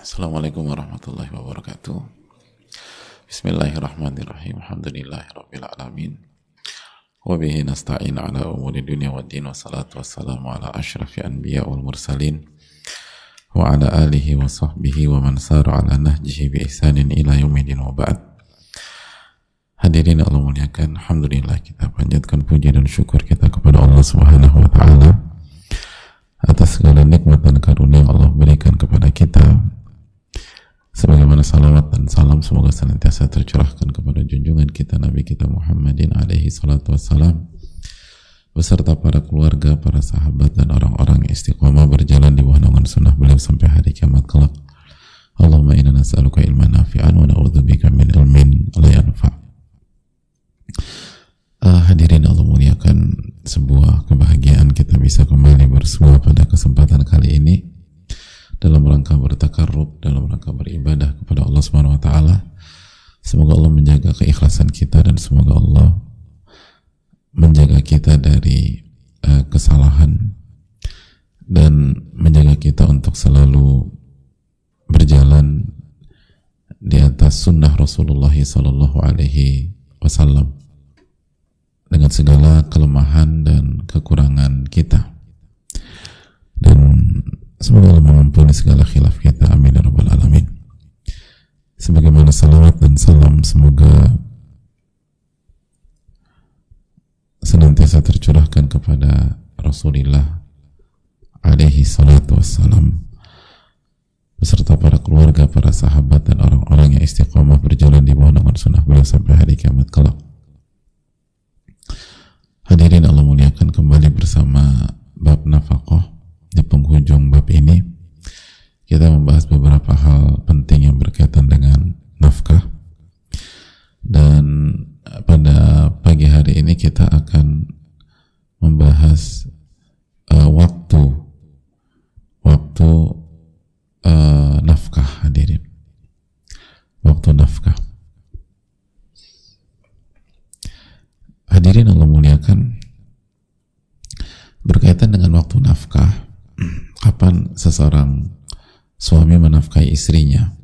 Assalamualaikum warahmatullahi wabarakatuh. Bismillahirrahmanirrahim. Alhamdulillahirabbil alamin. Wa bihi nasta'in ala umuri dunya waddin wa salatu wassalamu ala asyrafil anbiya wal mursalin wa ala alihi wa sahbihi wa man sara ala nahjihi bi ihsanin ila yaumil wa ba'd. Hadirin Allah muliakan, Alhamdulillah kita panjatkan puji dan syukur kita kepada Allah Subhanahu wa taala atas segala nikmat dan karunia yang Allah berikan kepada kita sebagaimana salawat dan salam semoga senantiasa tercurahkan kepada junjungan kita Nabi kita Muhammadin alaihi salatu wassalam. Beserta para keluarga, para sahabat dan orang-orang istiqomah berjalan di bawah naungan sunnah beliau sampai hari kiamat kelak. Allahumma inna nas'aluka ilman nafi'an wa na'udzubika min ilmin la yanfa' uh, hadirin Allah muliakan sebuah kebahagiaan kita bisa kembali bersua pada kesempatan kali ini dalam rangka bertakarrub, dalam rangka beribadah kepada Allah Subhanahu wa taala. Semoga Allah menjaga keikhlasan kita dan semoga Allah menjaga kita dari uh, kesalahan dan menjaga kita untuk selalu berjalan di atas sunnah Rasulullah Sallallahu Alaihi Wasallam dengan segala kelemahan dan kekurangan kita dan semoga Allah mengampuni segala khilaf kita. Amin ya rabbal alamin. Sebagaimana salawat dan salam semoga senantiasa tercurahkan kepada Rasulullah alaihi salatu wassalam beserta para keluarga, para sahabat dan orang-orang yang istiqomah berjalan di bawah naungan sunnah beliau sampai hari kiamat kelak. Hadirin Allah muliakan kembali bersama bab nafkah di penghujung bab ini kita membahas beberapa hal penting yang berkaitan dengan nafkah. Dan pada pagi hari ini kita akan membahas uh, waktu waktu uh, nafkah hadirin. Waktu nafkah. Hadirin Allah muliakan berkaitan dengan waktu nafkah kapan seseorang suami menafkahi istrinya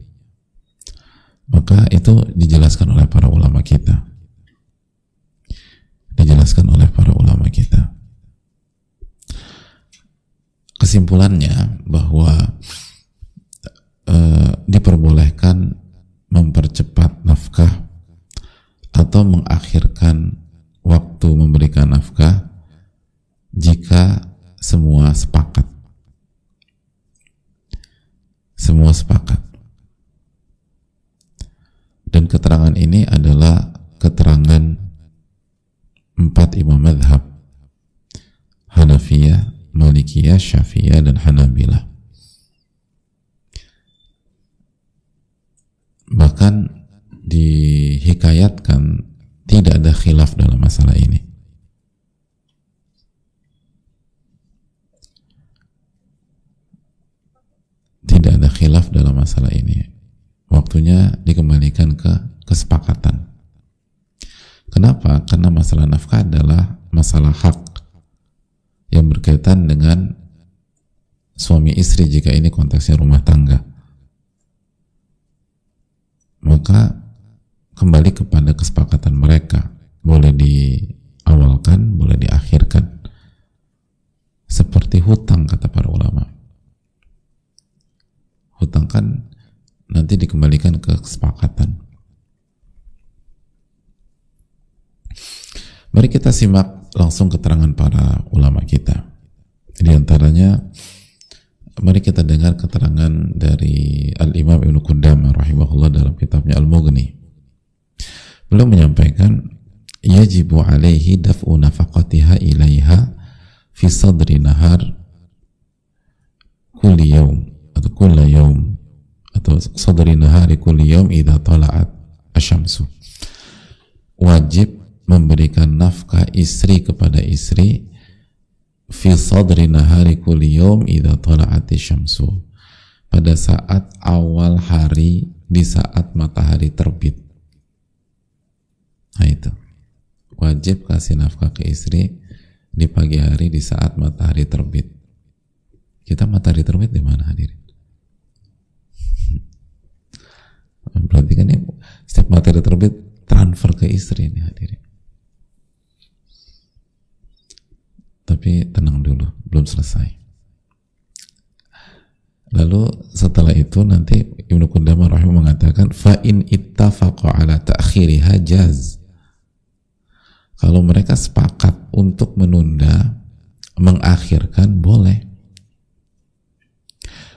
maka itu dijelaskan oleh para ulama kita. Dijelaskan oleh para ulama kita. Kesimpulannya bahwa e, diperbolehkan mempercepat nafkah atau mengakhirkan waktu memberikan nafkah jika semua sepakat semua sepakat dan keterangan ini adalah keterangan empat imam madhab Hanafiyah, Malikiyah, Syafi'iyah, dan Hanabilah bahkan dihikayatkan tidak ada khilaf dalam masalah ini. Tidak ada khilaf dalam masalah ini. Waktunya dikembalikan ke kesepakatan. Kenapa? karena masalah nafkah adalah masalah hak yang berkaitan dengan suami istri jika ini konteksnya rumah tangga. Maka kembali kepada kesepakatan mereka boleh diawalkan, boleh diakhirkan. Seperti hutang kata para ulama. Hutang kan nanti dikembalikan ke kesepakatan. Mari kita simak langsung keterangan para ulama kita. Di antaranya mari kita dengar keterangan dari Al-Imam Ibn Qudamah rahimahullah dalam kitabnya Al-Mughni. Beliau menyampaikan yajibu alaihi daf'u nafaqatiha ilaiha fi sadri nahar kulli yaum atau kulla yaum atau sadri nahari kulli yaum idha tala'at asyamsu. Wajib memberikan nafkah istri kepada istri fi sadri nahari kulli yaum idha tala'at asyamsu. Pada saat awal hari di saat matahari terbit. Nah itu wajib kasih nafkah ke istri di pagi hari di saat matahari terbit. Kita matahari terbit di mana hadirin? Berarti kan ini setiap materi terbit transfer ke istri ini hadirin. Tapi tenang dulu belum selesai. Lalu setelah itu nanti Ibnu Qudamah rahimah mengatakan fa in ala ta'khiriha jaz kalau mereka sepakat untuk menunda mengakhirkan boleh.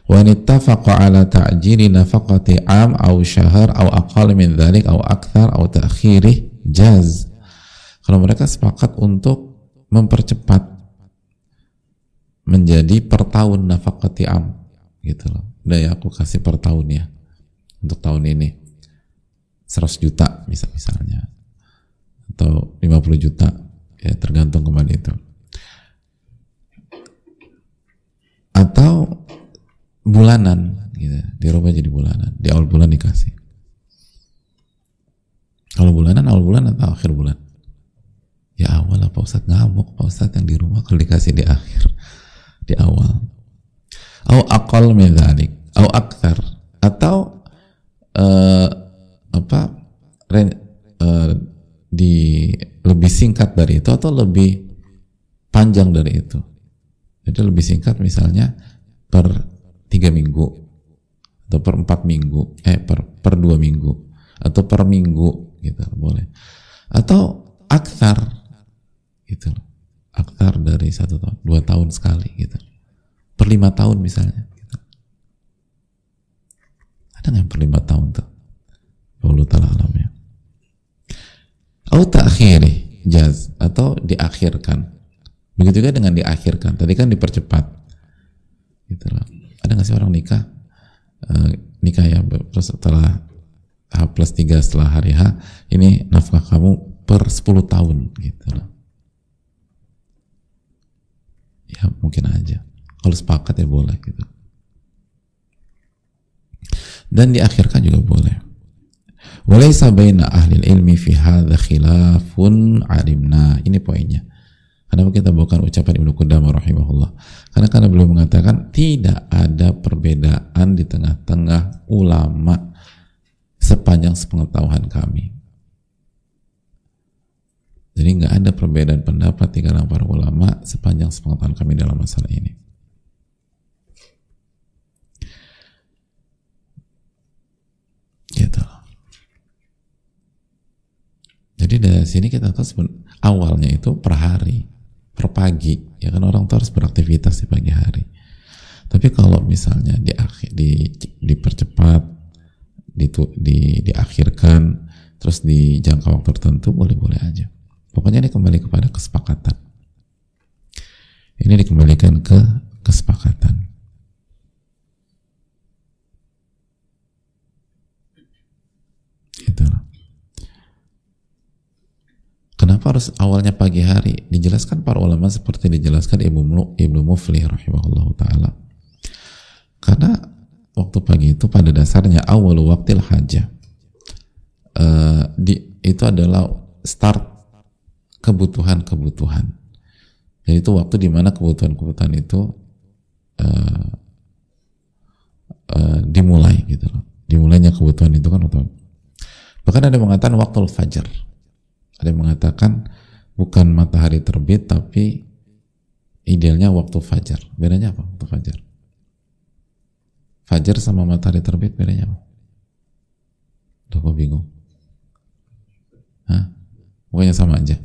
Wa nittafaqa ala ta'jili nafaqati am aw syahr aw aqal min dhalik aw akthar aw ta'khirih jaz. Kalau mereka sepakat untuk mempercepat menjadi per tahun nafaqati am gitu loh. Udah ya aku kasih per tahun ya untuk tahun ini. 100 juta misal misalnya atau 50 juta ya tergantung kembali itu. Atau bulanan gitu. Dirubah jadi bulanan. Di awal bulan dikasih. Kalau bulanan awal bulan atau akhir bulan? Ya awal lah Pak Ustadz. Ngamuk Pak Ustadz yang di rumah kalau dikasih di akhir di awal. Au akal min au aktar atau uh, apa re, uh, di lebih singkat dari itu atau lebih panjang dari itu? Jadi lebih singkat misalnya per tiga minggu atau per empat minggu eh per per dua minggu atau per minggu gitu boleh. Atau aktar gitu aktar dari satu tahun dua tahun sekali gitu. Per lima tahun misalnya gitu. ada nggak per lima tahun tuh? Allah taala alam atau takhiri jaz. Atau diakhirkan. Begitu juga dengan diakhirkan. Tadi kan dipercepat. Gitu loh. Ada nggak sih orang nikah? Uh, nikah ya setelah H plus 3 setelah hari H ini nafkah kamu per 10 tahun gitu loh. Ya mungkin aja. Kalau sepakat ya boleh gitu. Dan diakhirkan juga boleh walaysa baina ahli ilmi fi hadha khilafun alimna ini poinnya Kenapa kita bukan ucapan Ibnu Qudamah rahimahullah? Karena karena beliau mengatakan tidak ada perbedaan di tengah-tengah ulama sepanjang sepengetahuan kami. Jadi nggak ada perbedaan pendapat di kalangan para ulama sepanjang sepengetahuan kami dalam masalah ini. Gitu. Jadi dari sini kita tahu awalnya itu per hari, per pagi, ya kan orang tuh harus beraktivitas di pagi hari. Tapi kalau misalnya di akhir di dipercepat, di, di diakhirkan, terus di jangka waktu tertentu boleh-boleh aja. Pokoknya ini kembali kepada kesepakatan. Ini dikembalikan ke kesepakatan. Itulah. Kenapa harus awalnya pagi hari? Dijelaskan para ulama seperti dijelaskan Ibnu Ibnu Muflih rahimahullah taala. Karena waktu pagi itu pada dasarnya awal waktil hajah. Uh, di, itu adalah start kebutuhan-kebutuhan. Jadi itu waktu di mana kebutuhan-kebutuhan itu uh, uh, dimulai gitu loh. Dimulainya kebutuhan itu kan waktu. Bahkan ada mengatakan waktu fajar. Ada yang mengatakan bukan matahari terbit tapi idealnya waktu fajar. Bedanya apa waktu fajar? Fajar sama matahari terbit bedanya apa? Udah kok bingung? Hah? Pokoknya sama aja.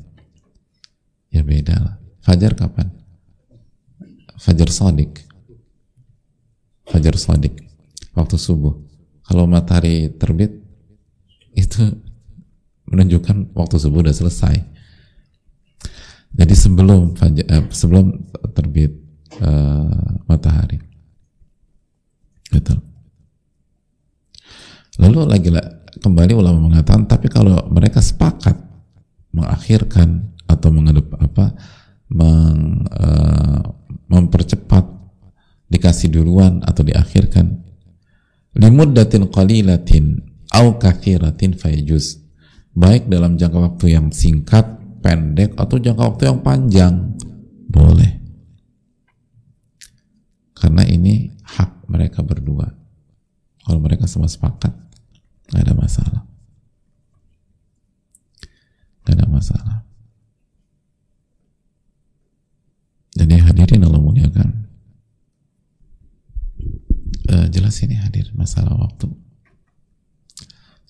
Ya beda lah. Fajar kapan? Fajar sodik. Fajar sodik. Waktu subuh. Kalau matahari terbit, itu menunjukkan waktu subuh udah selesai. Jadi sebelum eh, sebelum terbit uh, matahari. Gitu. Lalu lagi lah kembali ulama mengatakan, tapi kalau mereka sepakat mengakhirkan atau menghadap apa meng, uh, mempercepat dikasih duluan atau diakhirkan limuddatin qalilatin au kathiratin fayajuz baik dalam jangka waktu yang singkat, pendek, atau jangka waktu yang panjang, boleh. Karena ini hak mereka berdua. Kalau mereka semua sepakat, tidak ada masalah. tidak ada masalah. Jadi hadirin Allah muliakan. E, jelas ini hadir masalah waktu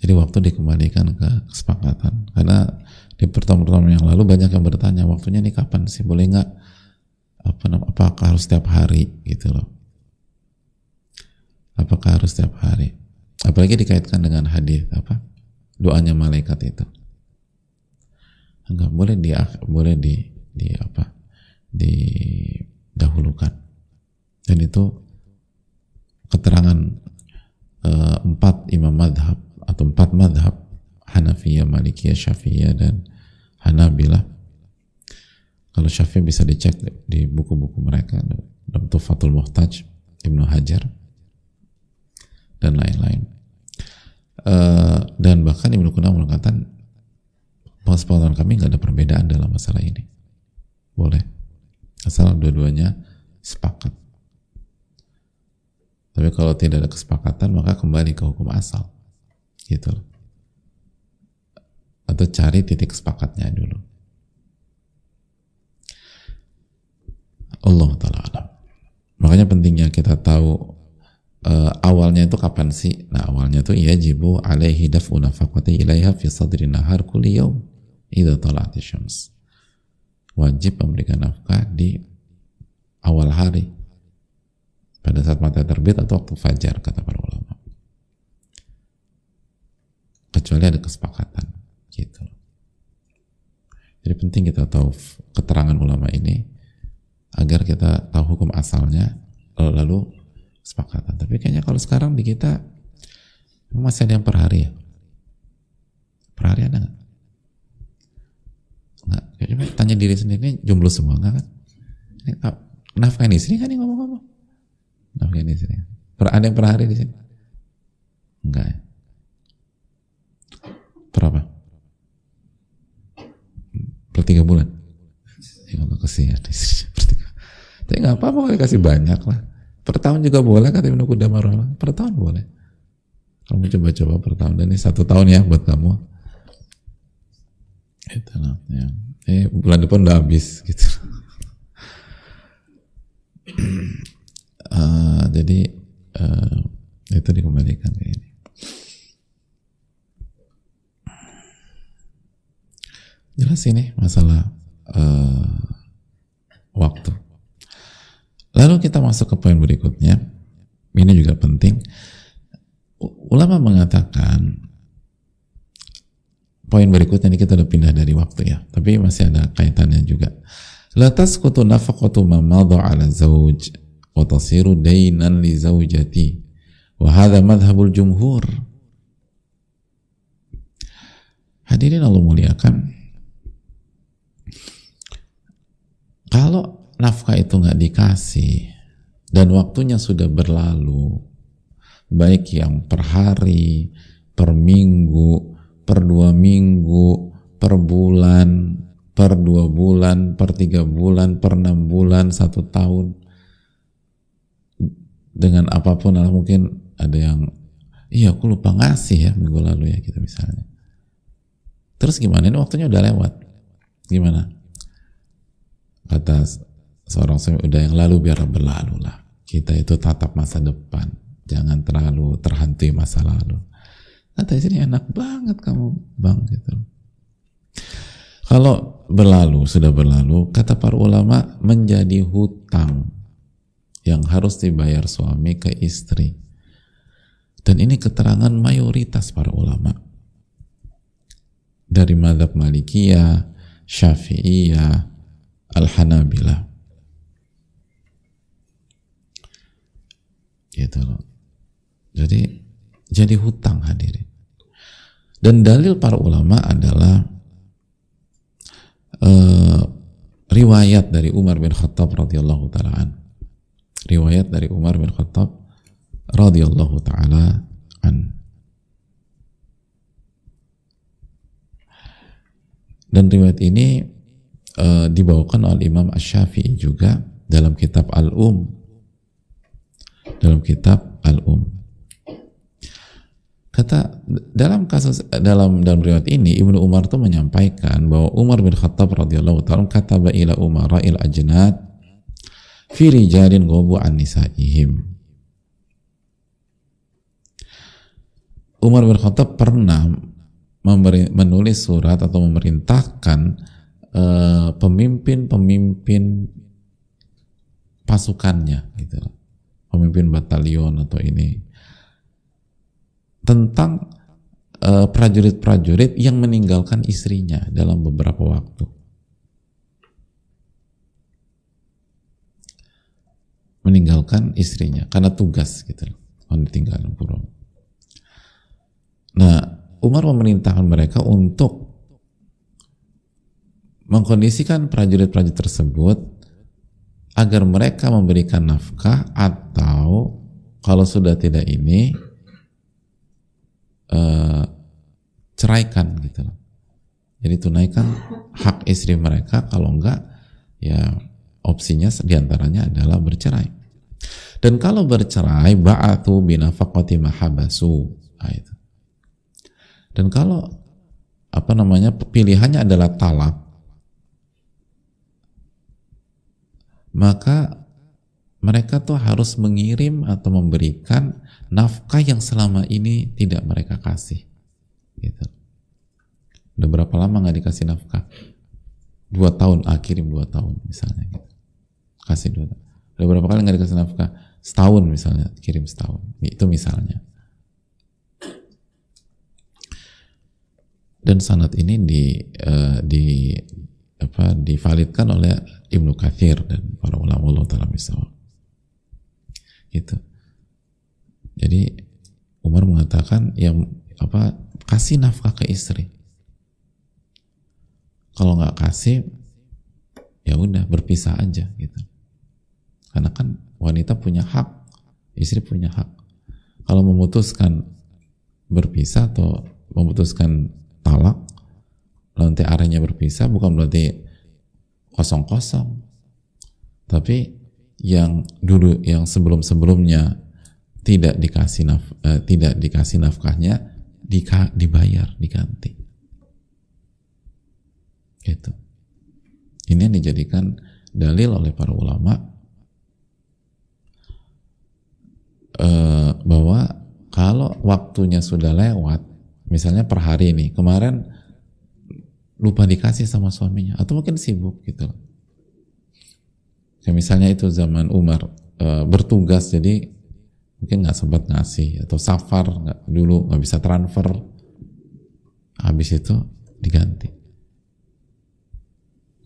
jadi waktu dikembalikan ke kesepakatan. Karena di pertemuan-pertemuan yang lalu banyak yang bertanya waktunya ini kapan sih? Boleh nggak? Apa apakah harus setiap hari? Gitu loh. Apakah harus setiap hari? Apalagi dikaitkan dengan hadis apa doanya malaikat itu. Enggak boleh di boleh di di apa didahulukan. Dan itu keterangan e, empat imam madhab atau empat madhab Hanafiyah, Malikiyah, Syafi'iyah dan Hanabilah. Kalau Syafi'i bisa dicek di buku-buku mereka dalam Tufatul Muhtaj Ibnu Hajar dan lain-lain. Uh, dan bahkan Ibnu Qudamah mengatakan pengetahuan kami nggak ada perbedaan dalam masalah ini. Boleh. Asal dua-duanya sepakat. Tapi kalau tidak ada kesepakatan maka kembali ke hukum asal gitu atau cari titik sepakatnya dulu Allah taala alam. Makanya pentingnya kita tahu uh, awalnya itu kapan sih? Nah, awalnya itu jibu alaihi daf'u nafaqati ilaiha fi sadri nahar kulli yawm idza tala'ati syams. Wajib memberikan nafkah di awal hari pada saat matahari terbit atau waktu fajar kata para ulama. Kecuali ada kesepakatan gitu. Jadi penting kita tahu keterangan ulama ini agar kita tahu hukum asalnya lalu sepakatan. Tapi kayaknya kalau sekarang di kita masih ada yang per hari ya? Per hari ada nggak? Nggak. Coba tanya diri sendiri, jomblo semua nggak kan? Ini, nafkahin istri kan nih ngomong-ngomong? Nafkahin istri. Per, ada yang per hari di sini? Enggak ya? Berapa? Per tiga bulan? Ya Allah kesian istri. Tapi nggak apa-apa boleh kasih banyak lah. Per tahun juga boleh kata Ibnu Qudamah Per tahun boleh. Kamu coba-coba per tahun dan ini satu tahun ya buat kamu. Itu lah. Ya. Eh bulan depan udah habis gitu. uh, jadi uh, itu dikembalikan ke ini. Jelas ini masalah uh, waktu. Lalu kita masuk ke poin berikutnya. Ini juga penting. Ulama mengatakan poin berikutnya ini kita udah pindah dari waktu ya, tapi masih ada kaitannya juga. La tasqutu nafaqatu ma 'ala zawj wa tasiru daynan li zawjati. Wa hadha madhhabul jumhur. Hadirin Allah muliakan. Kalau nafkah itu nggak dikasih. Dan waktunya sudah berlalu. Baik yang per hari per minggu per dua minggu per bulan per dua bulan per tiga bulan per enam bulan satu tahun. Dengan apa pun lah mungkin ada yang iya aku lupa ngasih ya minggu lalu ya kita misalnya. Terus gimana? Ini waktunya udah lewat. Gimana? Kata seorang suami udah yang lalu biar berlalu lah. Kita itu tatap masa depan. Jangan terlalu terhantui masa lalu. Kata istri enak banget kamu bang gitu. Kalau berlalu sudah berlalu kata para ulama menjadi hutang yang harus dibayar suami ke istri. Dan ini keterangan mayoritas para ulama. Dari madhab malikiyah syafi'iyah al-hanabilah gitu loh. Jadi jadi hutang hadirin. Dan dalil para ulama adalah uh, riwayat dari Umar bin Khattab radhiyallahu taala riwayat dari Umar bin Khattab radhiyallahu taala an. Dan riwayat ini uh, dibawakan oleh Imam Ash-Syafi'i juga dalam kitab Al-Um dalam kitab Al-Um. Kata dalam kasus dalam dalam riwayat ini Ibnu Umar itu menyampaikan bahwa Umar bin Khattab radhiyallahu taala kata ila Umar il ajnad fi rijalin ghabu an nisaihim. Umar bin Khattab pernah menulis surat atau memerintahkan eh, pemimpin-pemimpin uh, pasukannya gitu pemimpin batalion atau ini tentang prajurit prajurit-prajurit yang meninggalkan istrinya dalam beberapa waktu. Meninggalkan istrinya karena tugas gitu loh ditinggal Nah, Umar memerintahkan mereka untuk mengkondisikan prajurit-prajurit tersebut agar mereka memberikan nafkah atau kalau sudah tidak ini uh, ceraikan gitu loh. Jadi tunaikan hak istri mereka kalau enggak ya opsinya di antaranya adalah bercerai. Dan kalau bercerai ba'atu binafaqati mahabasu. Nah, itu. Dan kalau apa namanya pilihannya adalah talak, maka mereka tuh harus mengirim atau memberikan nafkah yang selama ini tidak mereka kasih. Gitu. Udah berapa lama nggak dikasih nafkah? Dua tahun, ah, kirim dua tahun misalnya. Gitu. Kasih dua tahun. Udah berapa kali nggak dikasih nafkah? Setahun misalnya, kirim setahun. Itu misalnya. dan sanad ini di uh, di apa divalidkan oleh Ibnu Kathir dan para ulama Allah taala Gitu. Jadi Umar mengatakan yang apa kasih nafkah ke istri. Kalau nggak kasih, ya udah berpisah aja gitu. Karena kan wanita punya hak, istri punya hak. Kalau memutuskan berpisah atau memutuskan talak nanti arahnya berpisah bukan berarti kosong-kosong. Tapi yang dulu yang sebelum-sebelumnya tidak dikasih naf, eh, tidak dikasih nafkahnya dika, dibayar diganti. Gitu. Ini yang dijadikan dalil oleh para ulama eh, bahwa kalau waktunya sudah lewat misalnya per hari ini kemarin lupa dikasih sama suaminya. Atau mungkin sibuk gitu loh. Kayak misalnya itu zaman Umar e, bertugas jadi mungkin nggak sempat ngasih. Atau safar nggak dulu nggak bisa transfer. Habis itu diganti.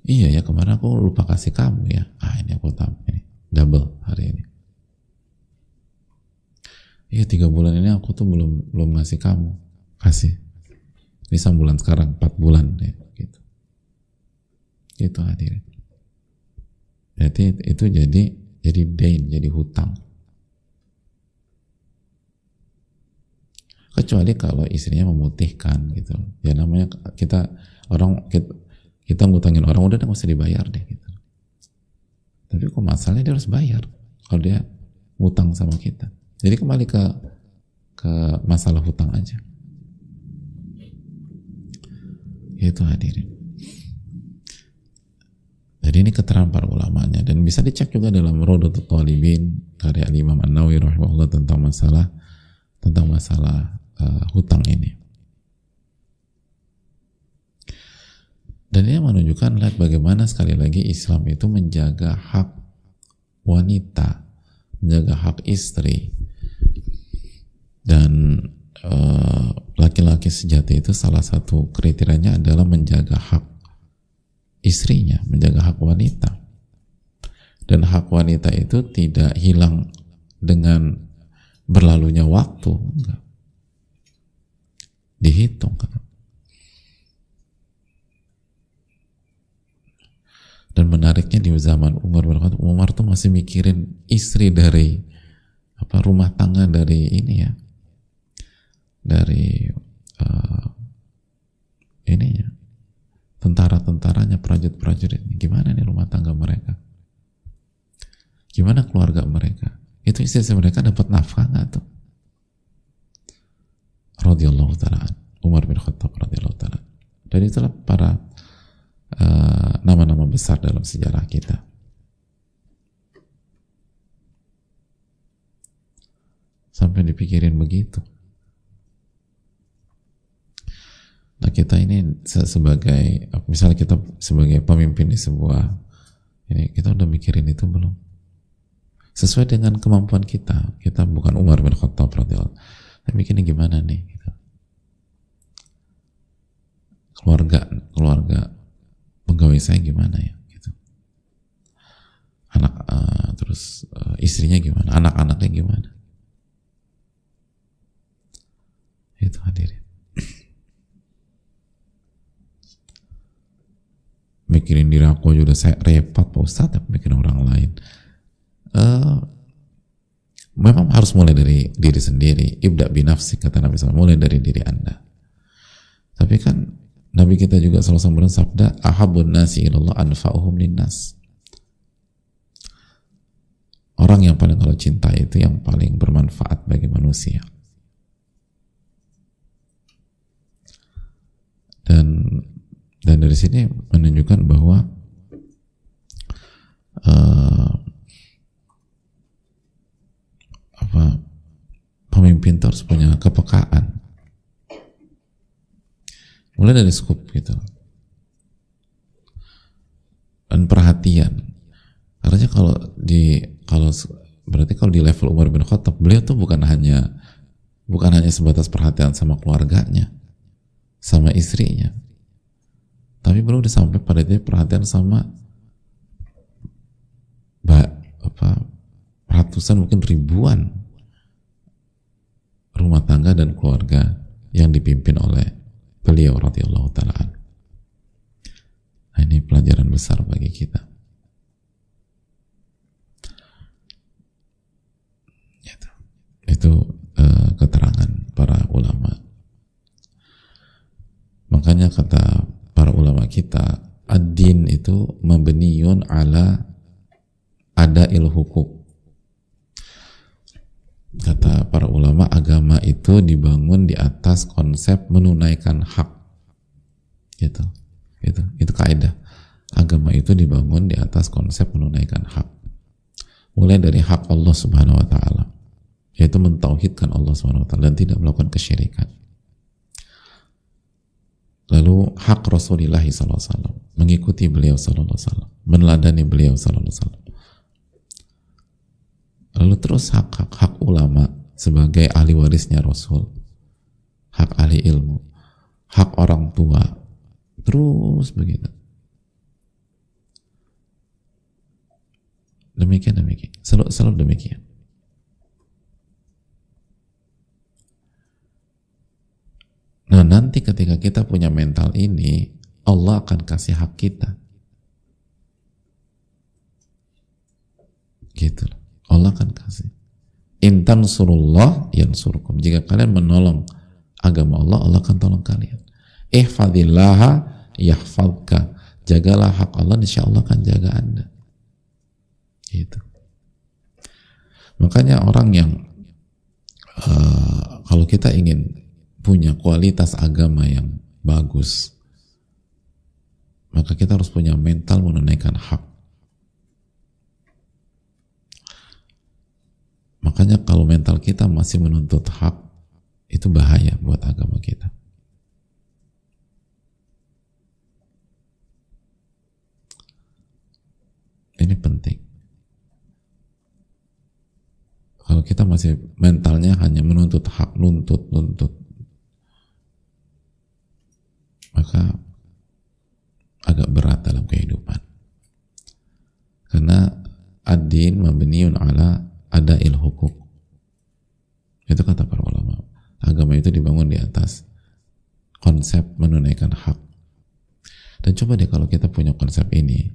Iya ya kemarin aku lupa kasih kamu ya. Ah ini aku tahu. Ini double hari ini. Iya tiga bulan ini aku tuh belum belum ngasih kamu. Kasih. Ini bulan sekarang empat bulan. ya itu hadirin jadi itu jadi jadi dain jadi hutang. Kecuali kalau istrinya memutihkan gitu. Ya namanya kita orang kita, kita ngutangin orang udah nggak usah dibayar deh gitu. Tapi kok masalahnya dia harus bayar kalau dia ngutang sama kita? Jadi kembali ke ke masalah hutang aja. Itu hadirin jadi ini keterangan para ulamanya dan bisa dicek juga dalam Rodatul Talibin karya Imam An-Nawawi rahimahullah tentang masalah tentang masalah uh, hutang ini. Dan ini menunjukkan lihat bagaimana sekali lagi Islam itu menjaga hak wanita, menjaga hak istri, dan Eh, laki-laki sejati itu salah satu kriterianya adalah menjaga hak istrinya, menjaga hak wanita. Dan hak wanita itu tidak hilang dengan berlalunya waktu, enggak. Dihitung. Dan menariknya di zaman Umar bin Khattab, Umar tuh masih mikirin istri dari apa rumah tangga dari ini ya, dari uh, ya tentara-tentaranya prajurit-prajurit. Gimana nih rumah tangga mereka? Gimana keluarga mereka? Itu istri mereka dapat nafkah nggak tuh? Radhiyallahu taala Umar bin Khattab radhiyallahu taala dan itulah para eh, nama-nama uh, besar dalam sejarah kita. Sampai dipikirin begitu kita ini sebagai misalnya kita sebagai pemimpin di sebuah ini kita udah mikirin itu belum? Sesuai dengan kemampuan kita kita bukan Umar bin Khattab radhiyallahu tapi mikirnya gimana nih gitu. keluarga keluarga pegawai saya gimana ya gitu? Anak uh, terus uh, istrinya gimana? Anak-anaknya gimana? Itu hadirin mikirin diri aku aja saya repot Pak Ustadz mikirin orang lain. Uh, memang harus mulai dari diri sendiri. Ibda binafsi kata Nabi SAW mulai dari diri anda. Tapi kan Nabi kita juga selalu bersabda ahabun nasi ilallah anfa'uhum linnas. Orang yang paling kalau cinta itu yang paling bermanfaat bagi manusia. Dan dan dari sini menunjukkan bahwa uh, apa pemimpin harus punya kepekaan. Mulai dari skup gitu. Dan perhatian. Karena kalau di kalau berarti kalau di level Umar bin Khattab beliau tuh bukan hanya bukan hanya sebatas perhatian sama keluarganya sama istrinya tapi udah sampai pada dia perhatian sama apa ratusan mungkin ribuan rumah tangga dan keluarga yang dipimpin oleh beliau radhiyallahu taala nah, ini pelajaran besar bagi kita. Itu, itu uh, keterangan para ulama. Makanya kata para ulama kita ad-din itu mabniyun ala ada il hukuk. Kata para ulama agama itu dibangun di atas konsep menunaikan hak. Gitu. Itu itu kaidah. Agama itu dibangun di atas konsep menunaikan hak. Mulai dari hak Allah subhanahu wa ta'ala yaitu mentauhidkan Allah subhanahu wa ta'ala dan tidak melakukan kesyirikan Lalu hak Rasulullah SAW mengikuti beliau SAW, meneladani beliau SAW. Lalu terus hak, hak hak ulama sebagai ahli warisnya Rasul, hak ahli ilmu, hak orang tua, terus begitu. Demikian demikian, selalu, selalu demikian. Nah nanti ketika kita punya mental ini, Allah akan kasih hak kita. Gitu. Allah akan kasih. Intan surullah yang surukum. Jika kalian menolong agama Allah, Allah akan tolong kalian. Ihfadillaha yahfadka. Jagalah hak Allah, insya Allah akan jaga anda. Gitu. Makanya orang yang uh, kalau kita ingin punya kualitas agama yang bagus, maka kita harus punya mental menunaikan hak. Makanya kalau mental kita masih menuntut hak, itu bahaya buat agama kita. Ini penting. Kalau kita masih mentalnya hanya menuntut hak, nuntut, nuntut, maka agak berat dalam kehidupan. Karena ad-din mabniun ala ada il hukuk. Itu kata para ulama. Agama itu dibangun di atas konsep menunaikan hak. Dan coba deh kalau kita punya konsep ini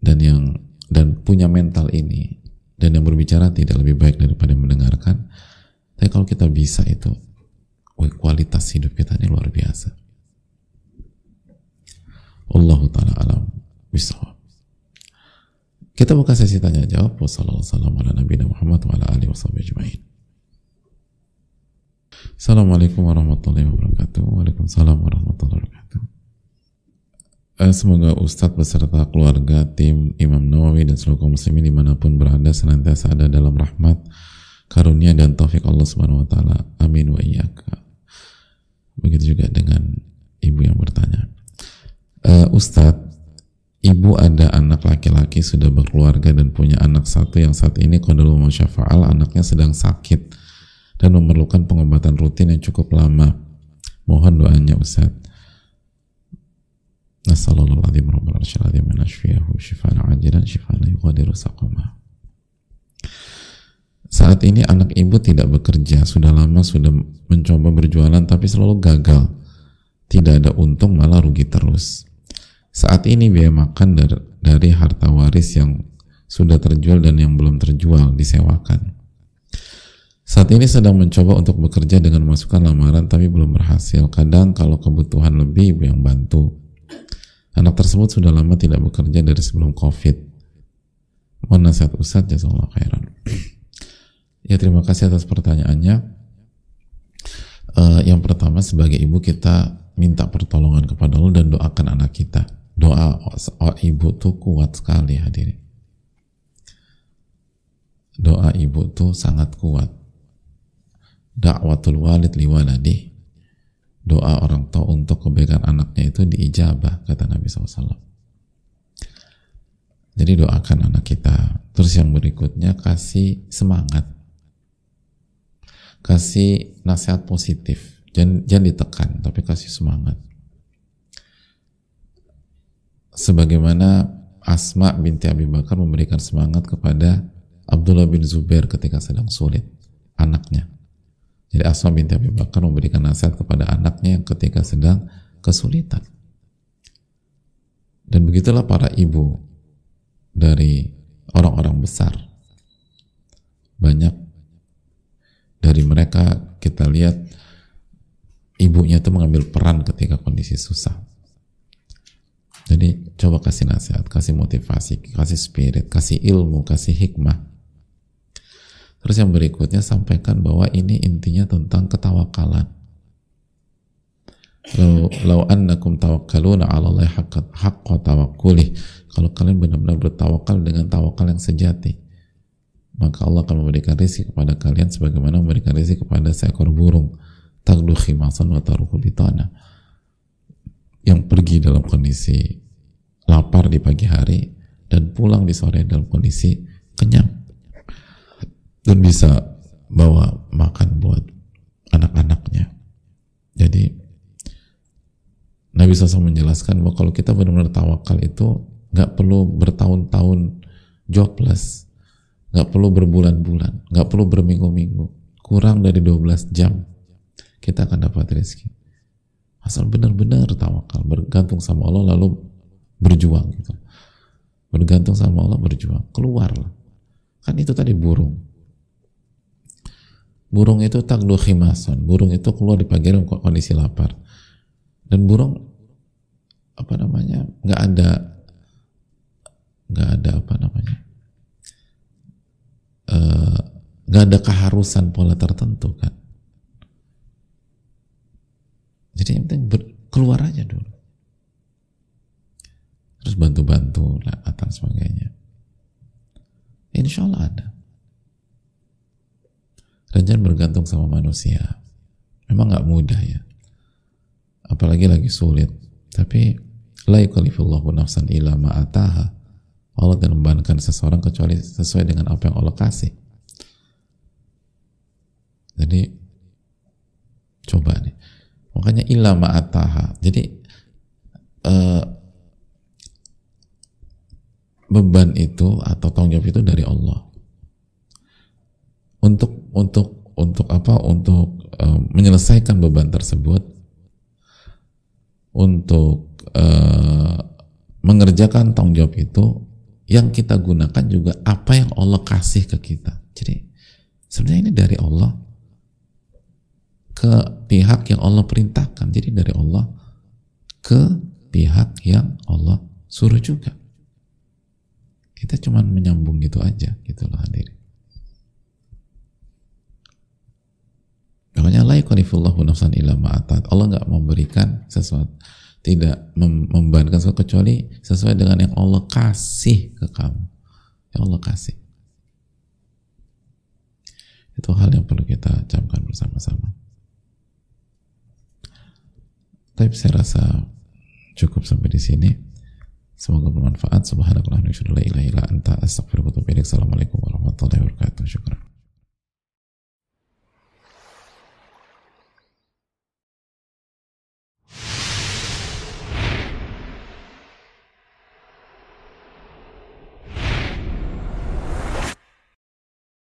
dan yang dan punya mental ini dan yang berbicara tidak lebih baik daripada mendengarkan. Tapi kalau kita bisa itu, kualitas hidup kita ini luar biasa. Allah taala alam bisawab. Kita buka sesi tanya jawab. Wassalamualaikum warahmatullahi wabarakatuh. Assalamualaikum warahmatullahi wabarakatuh. Waalaikumsalam warahmatullahi wabarakatuh. Eh, semoga Ustadz beserta keluarga, tim Imam Nawawi dan seluruh kaum muslimin di mana pun berada senantiasa ada dalam rahmat, karunia dan taufik Allah Subhanahu Wa Taala. Amin wa iyyaka. Begitu juga dengan Ustadz ibu ada anak laki-laki sudah berkeluarga dan punya anak satu yang saat ini kodal mau syafa'al anaknya sedang sakit dan memerlukan pengobatan rutin yang cukup lama. Mohon doanya Ustaz. Saqama. Saat ini anak ibu tidak bekerja sudah lama sudah mencoba berjualan tapi selalu gagal. Tidak ada untung malah rugi terus saat ini biaya makan dari, dari harta waris yang sudah terjual dan yang belum terjual disewakan. Saat ini sedang mencoba untuk bekerja dengan memasukkan lamaran tapi belum berhasil. Kadang kalau kebutuhan lebih ibu yang bantu. Anak tersebut sudah lama tidak bekerja dari sebelum COVID. Mohon nasihat Ustaz, jazakallah khairan. ya terima kasih atas pertanyaannya. Uh, yang pertama sebagai ibu kita minta pertolongan kepada Allah dan doakan anak kita doa oh, ibu tuh kuat sekali hadirin. Doa ibu tuh sangat kuat. Dakwatul walid liwaladi doa orang tua untuk kebaikan anaknya itu diijabah kata Nabi SAW jadi doakan anak kita. Terus yang berikutnya kasih semangat. Kasih nasihat positif. Jangan, jangan ditekan tapi kasih semangat sebagaimana Asma binti Abi Bakar memberikan semangat kepada Abdullah bin Zubair ketika sedang sulit anaknya. Jadi Asma binti Abi Bakar memberikan nasihat kepada anaknya yang ketika sedang kesulitan. Dan begitulah para ibu dari orang-orang besar. Banyak dari mereka kita lihat ibunya itu mengambil peran ketika kondisi susah jadi coba kasih nasihat, kasih motivasi, kasih spirit, kasih ilmu, kasih hikmah. Terus yang berikutnya sampaikan bahwa ini intinya tentang ketawakalan. Lau, annakum tawakkaluna ala Allah haqqa tawakkulih. Kalau kalian benar-benar bertawakal dengan tawakal yang sejati, maka Allah akan memberikan rezeki kepada kalian sebagaimana memberikan rezeki kepada seekor burung. Tagdu khimasan wa taruku bitana yang pergi dalam kondisi lapar di pagi hari dan pulang di sore dalam kondisi kenyang. Dan bisa bawa makan buat anak-anaknya. Jadi Nabi SAW menjelaskan bahwa kalau kita benar-benar tawakal itu nggak perlu bertahun-tahun jobless, nggak perlu berbulan-bulan, nggak perlu berminggu-minggu, kurang dari 12 jam kita akan dapat rezeki asal benar-benar tawakal bergantung sama Allah lalu berjuang gitu. Bergantung sama Allah berjuang. Keluar kan itu tadi burung. Burung itu tak khimason burung itu keluar di pagi hari kondisi lapar. Dan burung apa namanya nggak ada nggak ada apa namanya eh, nggak uh, ada keharusan pola tertentu kan jadi yang penting keluar aja dulu. Terus bantu-bantu atau sebagainya. Insya Allah ada. Jangan bergantung sama manusia. Memang nggak mudah ya. Apalagi lagi sulit. Tapi la nafsan ma'ataha. Allah tidak membebankan seseorang kecuali sesuai dengan apa yang Allah kasih. Jadi coba nih Makanya illa ma'ataha. Jadi uh, beban itu atau tanggung jawab itu dari Allah. Untuk untuk untuk apa? Untuk uh, menyelesaikan beban tersebut, untuk uh, mengerjakan tanggung jawab itu, yang kita gunakan juga apa yang Allah kasih ke kita. Jadi sebenarnya ini dari Allah ke pihak yang Allah perintahkan. Jadi dari Allah ke pihak yang Allah suruh juga. Kita cuma menyambung gitu aja, gitu loh hadirin. Makanya la yukalifullahu nafsan illa ma'atat. Allah nggak memberikan sesuatu, tidak mem membebankan sesuatu kecuali sesuai dengan yang Allah kasih ke kamu. Yang Allah kasih. Itu hal yang perlu kita camkan bersama-sama. Tapi saya rasa cukup sampai di sini. Semoga bermanfaat. Subhanakallah wa atubu Assalamualaikum warahmatullahi wabarakatuh. Syukur